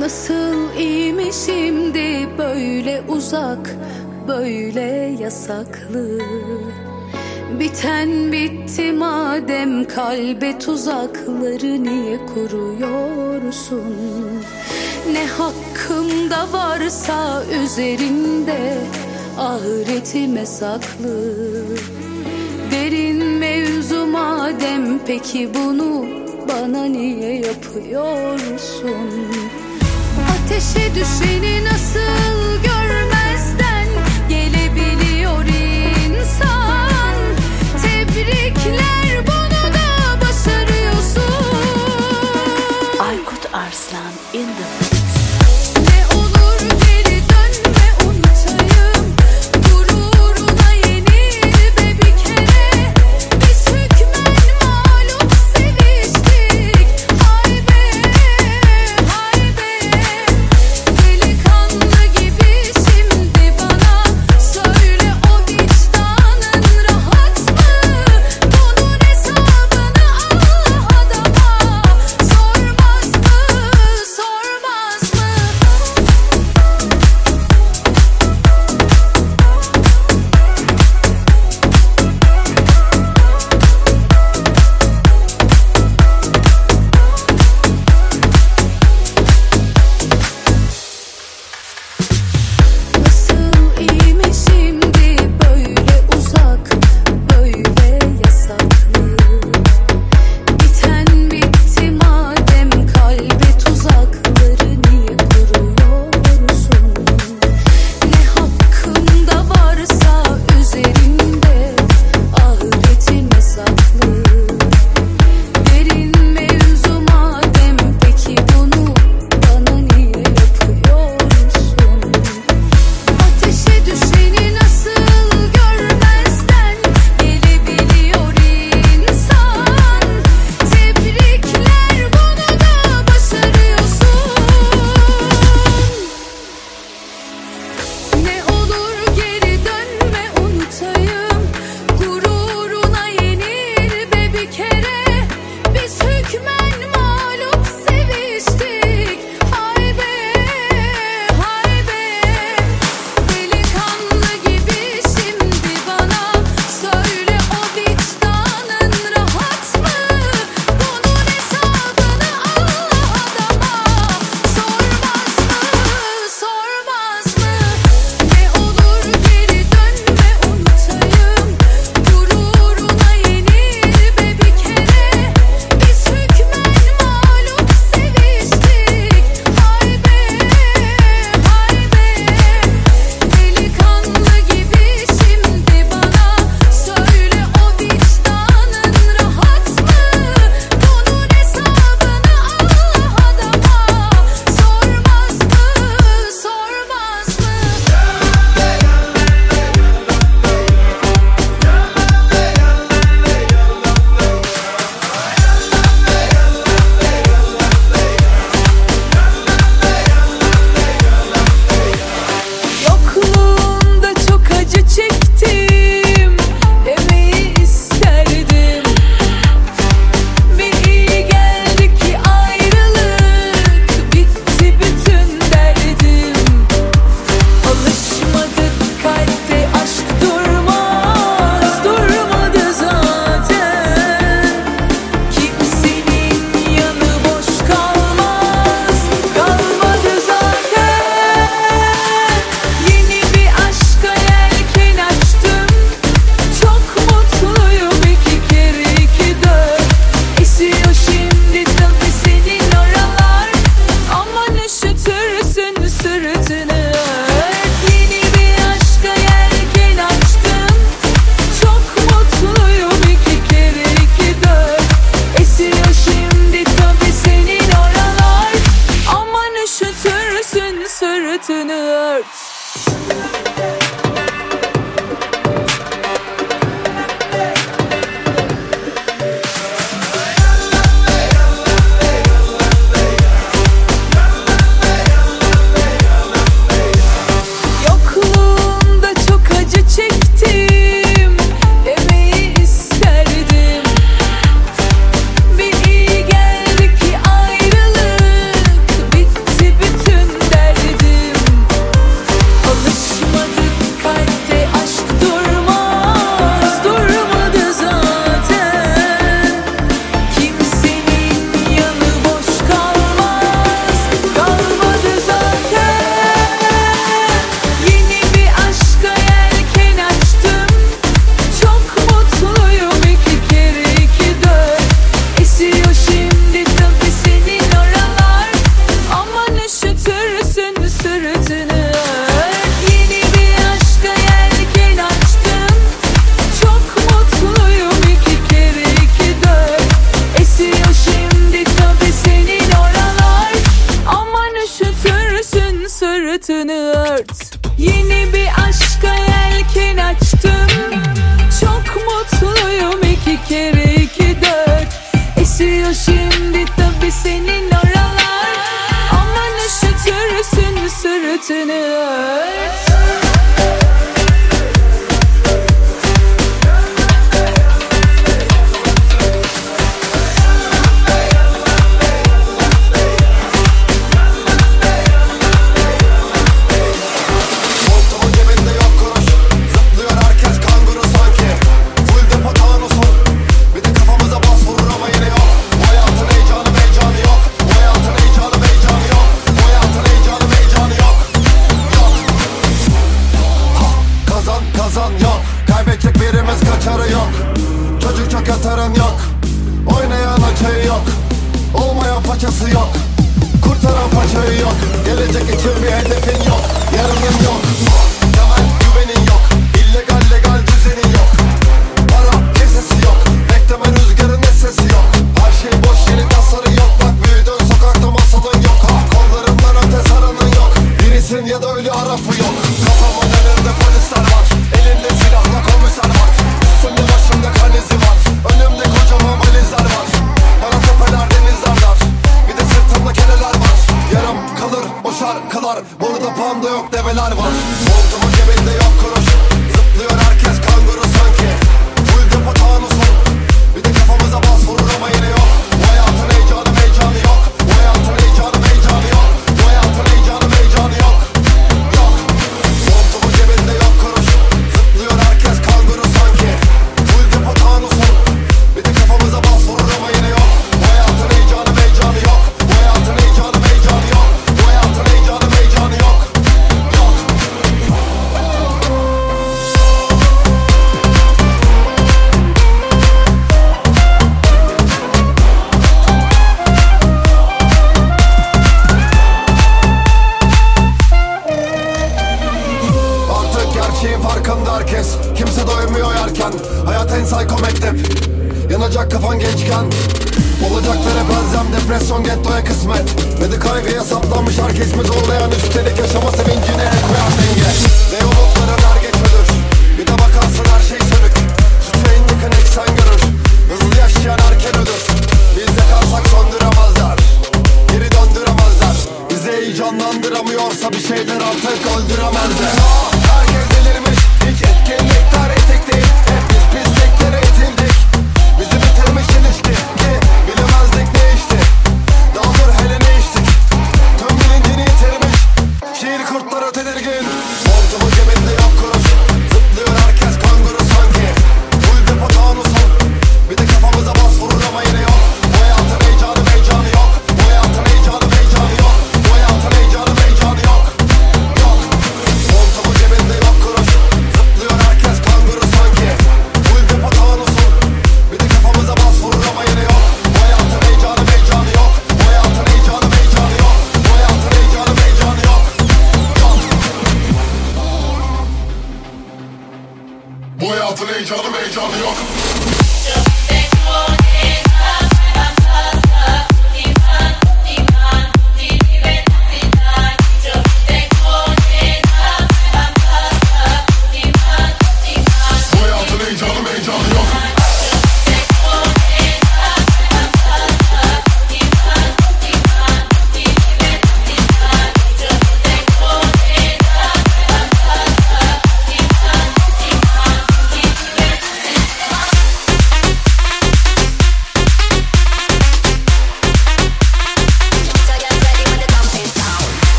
Nasıl iyiyim şimdi böyle uzak böyle yasaklı. Biten bitti madem kalbe tuzakları niye kuruyorsun? Ne hakkımda varsa üzerinde ahiretime saklı. Derin mevzu madem peki bunu bana niye yapıyorsun? Peşe düşeni nasıl görmezden gelebiliyor insan. Tebrikler bunu da başarıyorsun. Aykut Arslan in the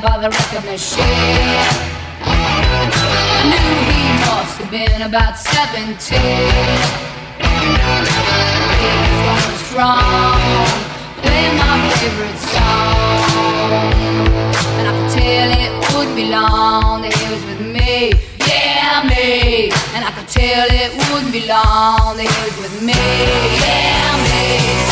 by the record machine. I knew he must have been about 17. He was going strong, playing my favorite song. And I could tell it wouldn't be long that he was with me. Yeah, me. And I could tell it wouldn't be long that he was with me. Yeah, me.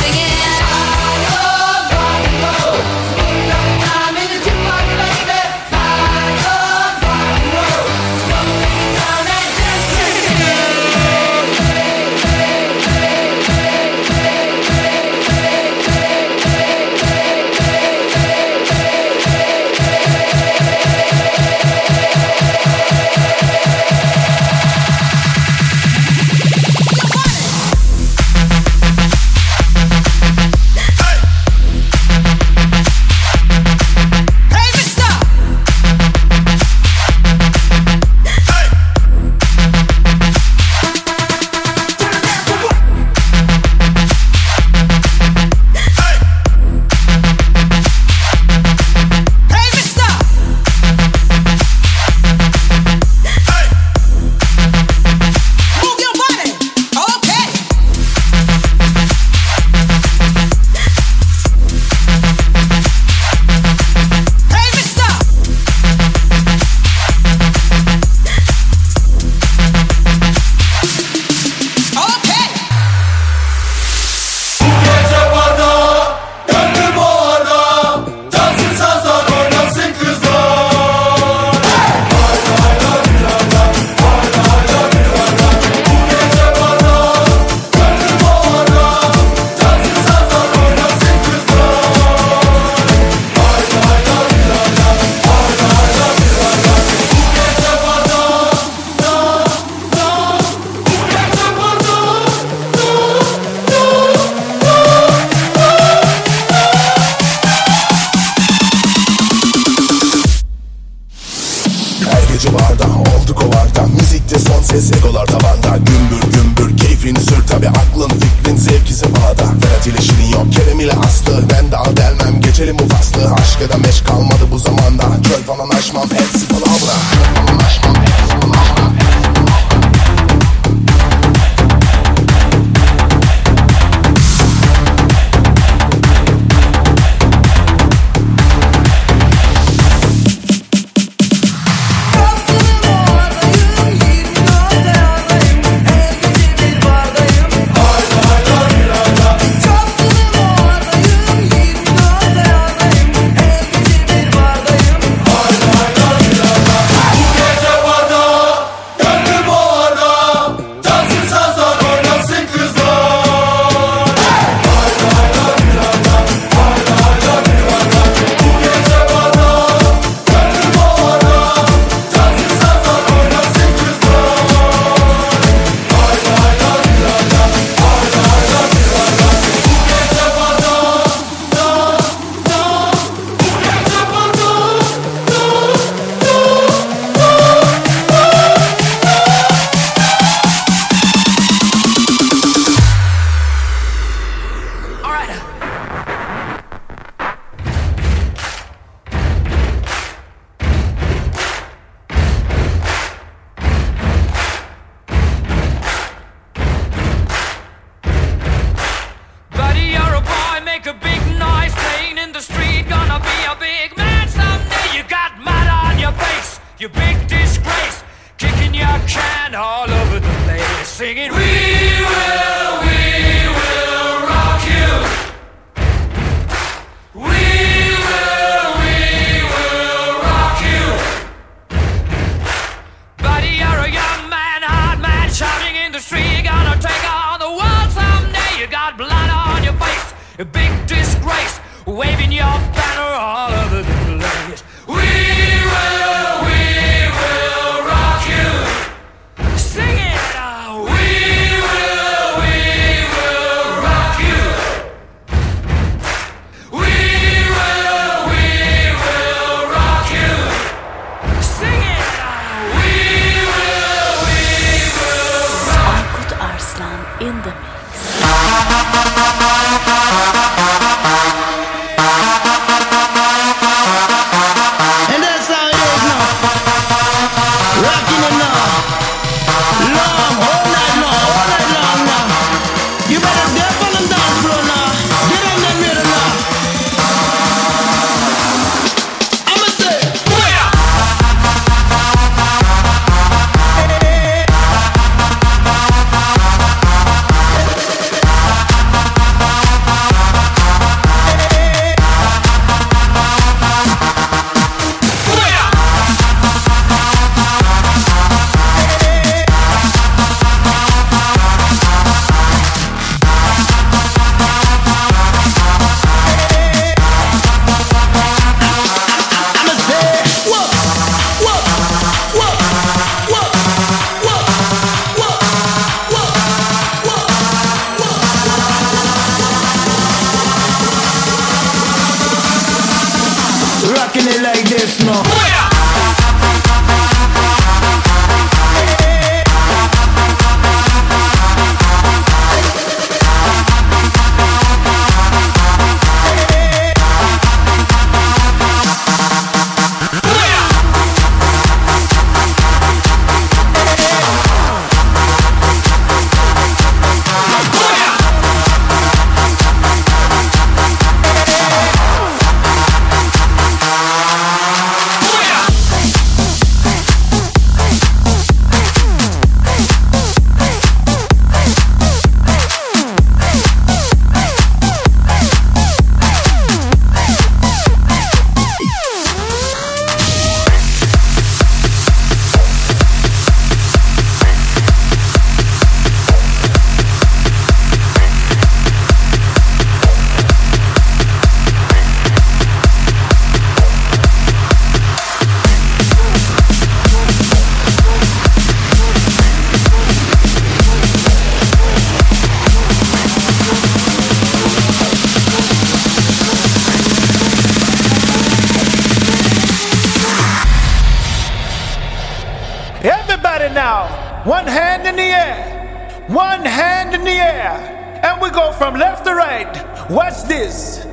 One hand in the air, and we go from left to right. Watch this.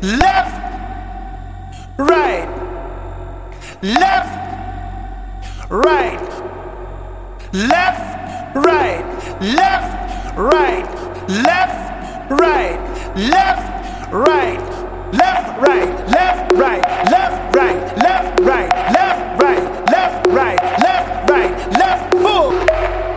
Left, right, left, right, left, right, left, right, left, right, left, right, left, right, left, right, left, right, left, right, left, right, left, right, left, right, left, full.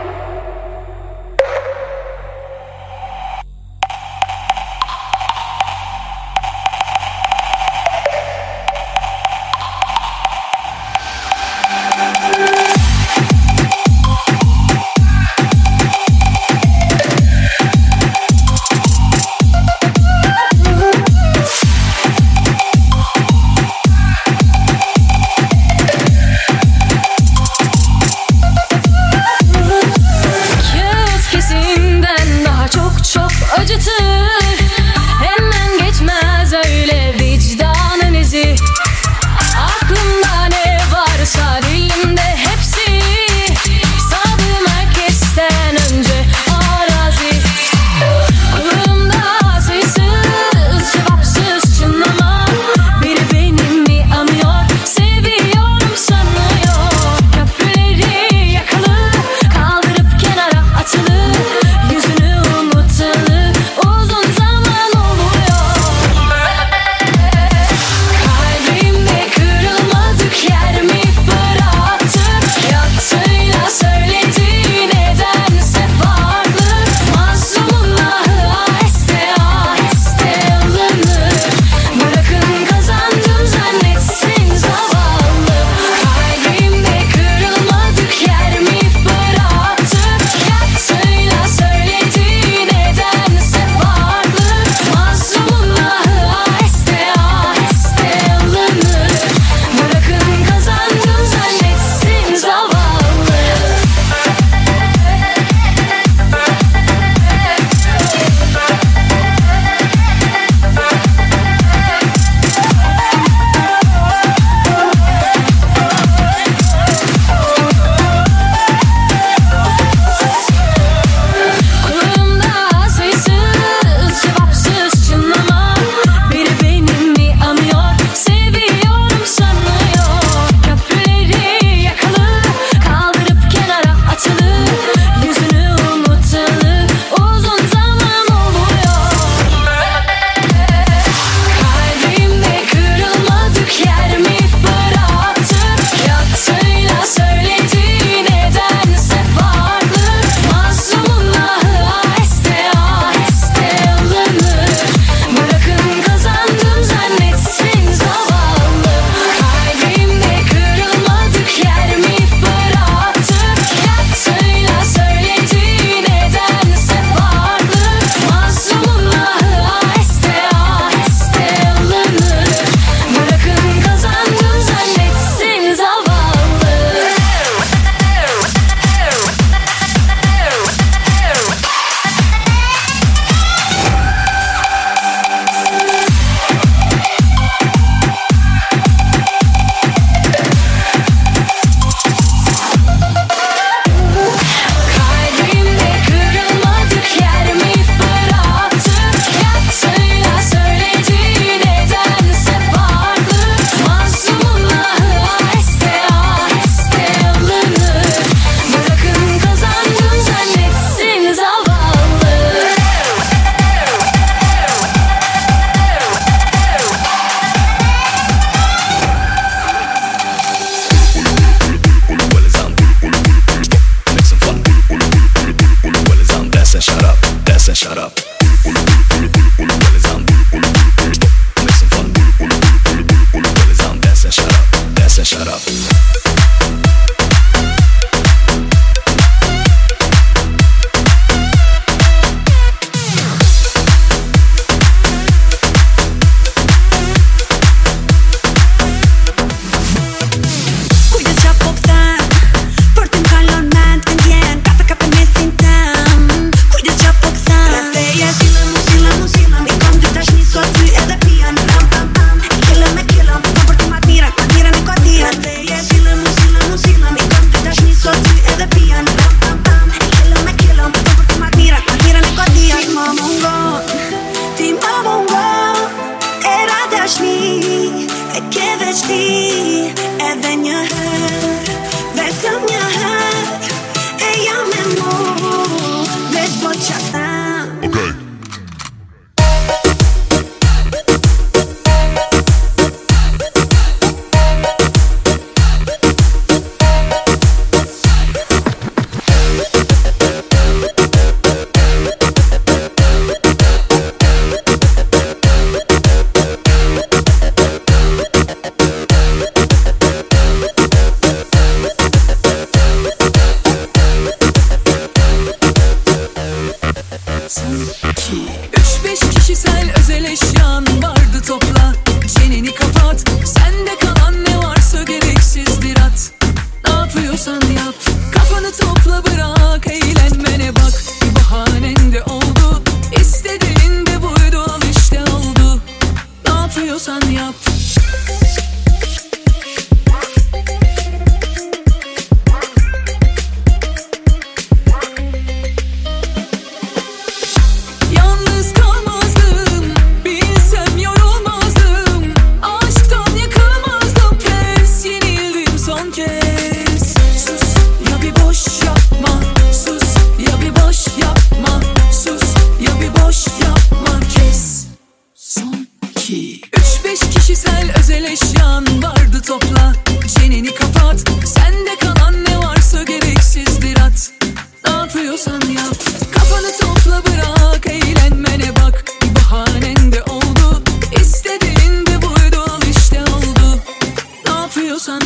give it to me.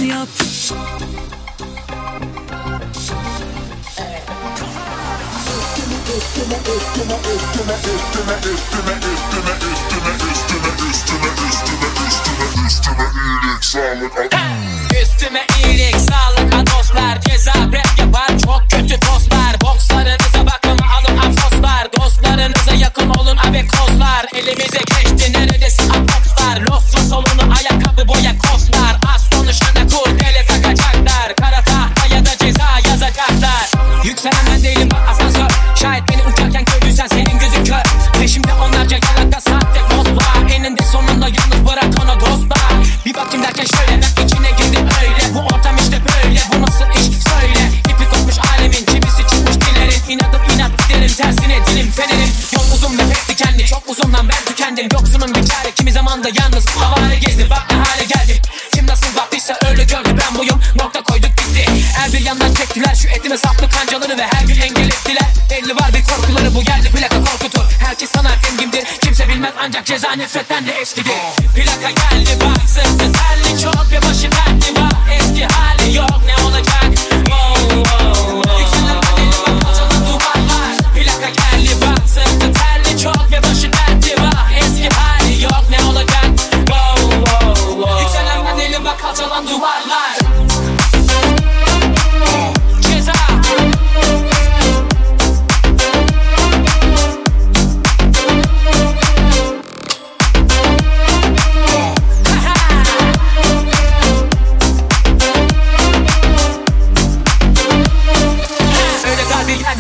Yap. Üstüme iyilik sağlık ha dostlar Ceza rap yapar çok kötü tostlar. Bokslarınıza bakın alın afoslar Dostlarınıza yakın olun abi kozlar. Elimize geçti tane fettan eskidi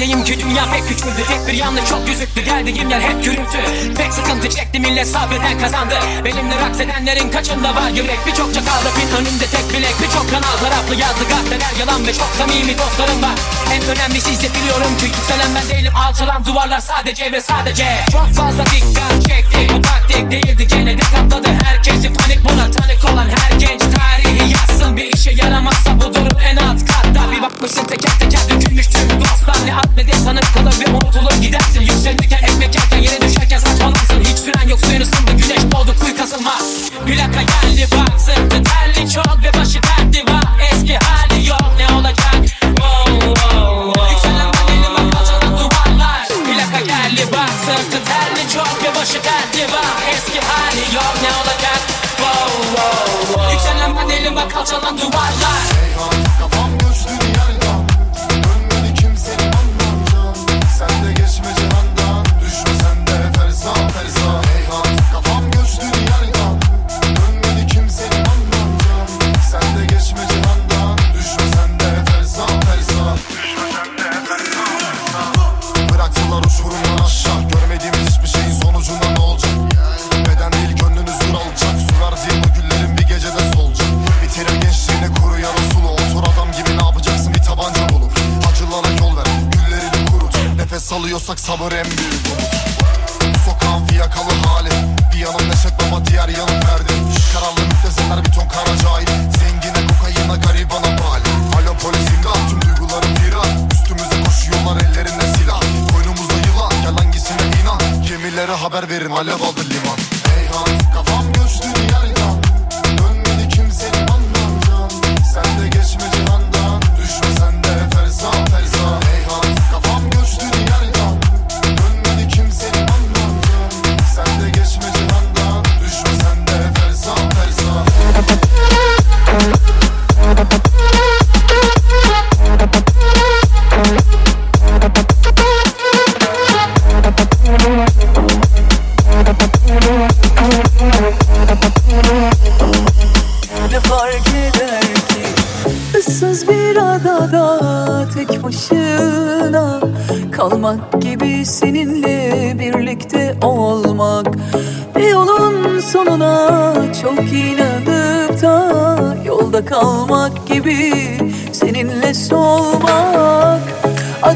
Ki? Dünya pek küçüldü Tek bir yanlış çok gözüktü geldiğim yer hep gürültü. Pek sıkıntı çekti millet sabreden kazandı. Benimle raks edenlerin kaçında var yürek. Birçok çakalda pin önümde tek bilek. Birçok kanal taraflı yazdı gazeteler yalan Ve çok samimi dostlarım var. En önemlisi ise biliyorum ki yükselen ben değilim. Alçalan duvarlar sadece ve sadece. Çok fazla dikkat çekti Bu taktik değildi. Gene de katladı herkesi Panik. Buna tanık olan her genç tarihi yazsın. Bir işe yaramazsa bu durum en alt katta. Bir bakmışsın teker teker dökülmüş tüm dostlar. Ne at ne de sanık kalır ve unutulur gidersin. Yükselirken ekmek yerken yere düşerken saçmalarsın. Hiç süren yok suyun ısındı güneş doğdu kuyu kasılmaz. Plaka geldi bak sırtı terli çok ve başı dertli var. Eski hali yok ne olacak? Wow, wow, wow. Yükselen bedeli bak alçalan duvarlar. Plaka geldi bak sırtı terli çok ve başı dertli var. Eski hali yok ne olacak? Wow, wow, wow. Yükselen bedeli bak alçalan duvarlar. Kafam Yaşıyorsak sabır en büyük umut. Sokağın fiyakalı hali. Bir yanım neşet ama diğer yanım verdi Kararlı müptezeler bir ton kara cahil. Zengine kokaina garibana bali Alo polis imdat. Tüm duygularım firar Üstümüze koşuyorlar ellerinde silah. Koynumuzda yılan gel hangisine inan? Gemilere haber verin. Alev aldı liman.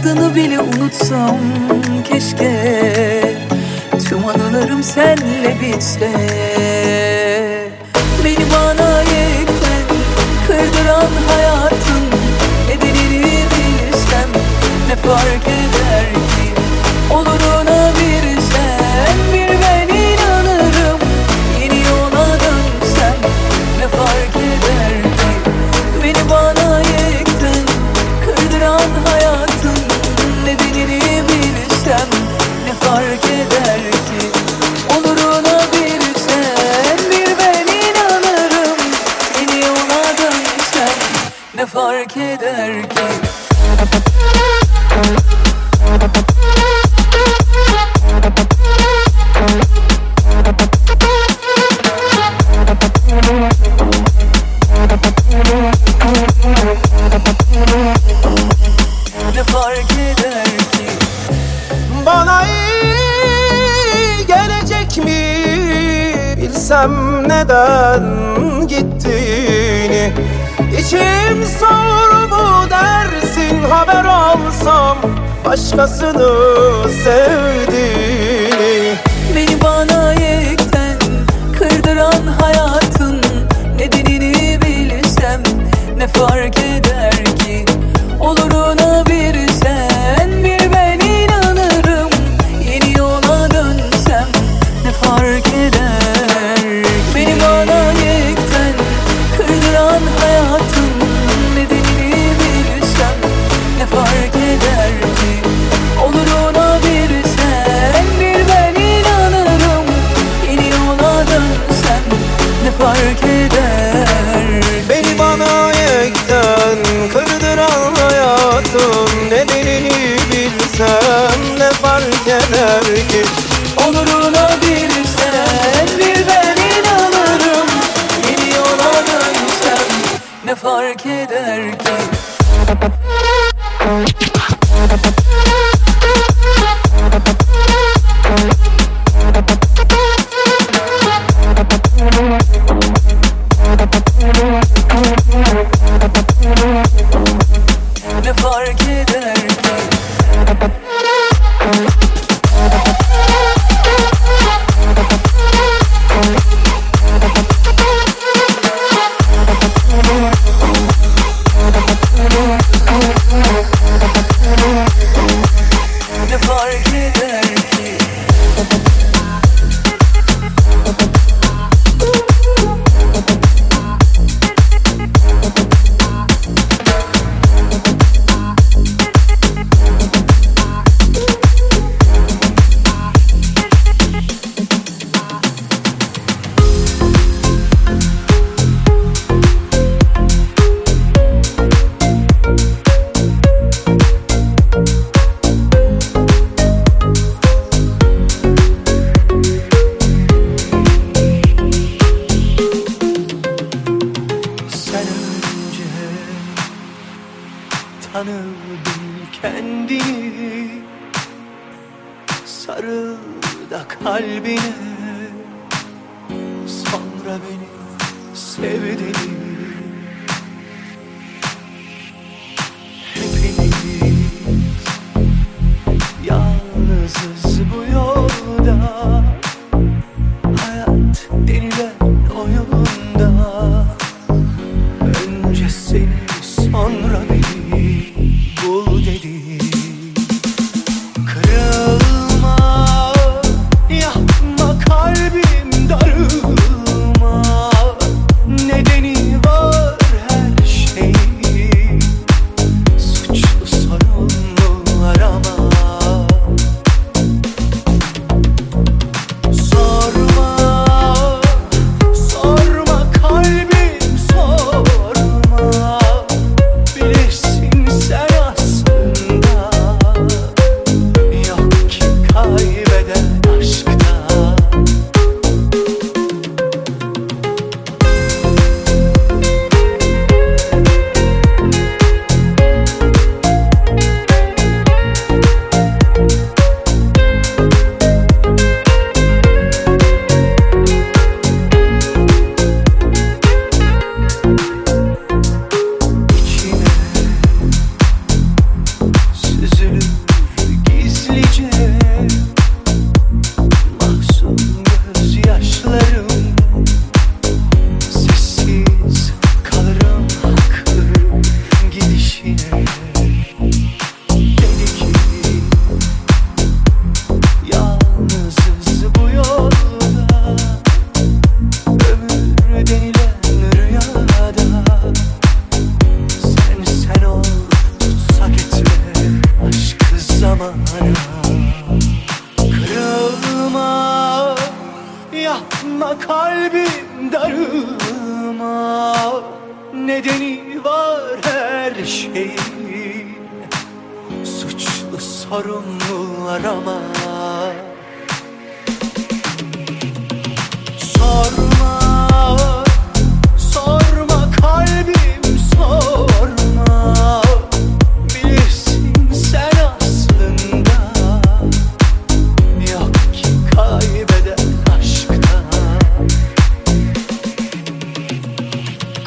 Adını bile unutsam keşke. Tüm anılarım senle bitse. başkasını sevdim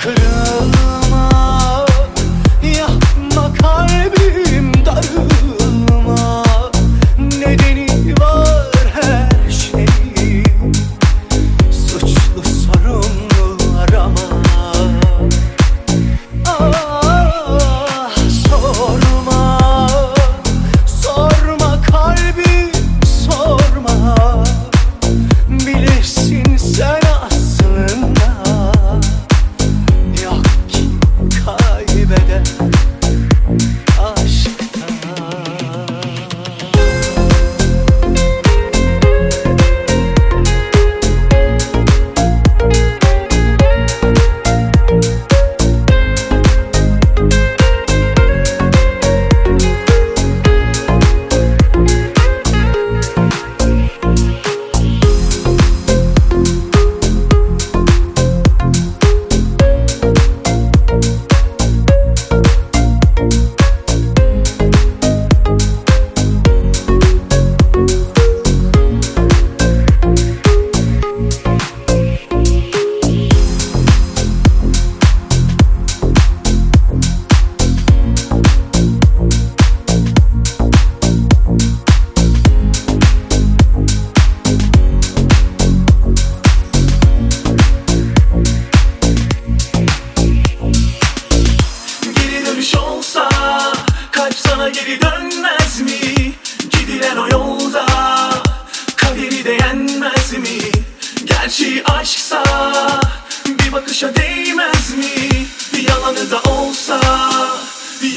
esperando.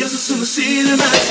eu sou suicida, mas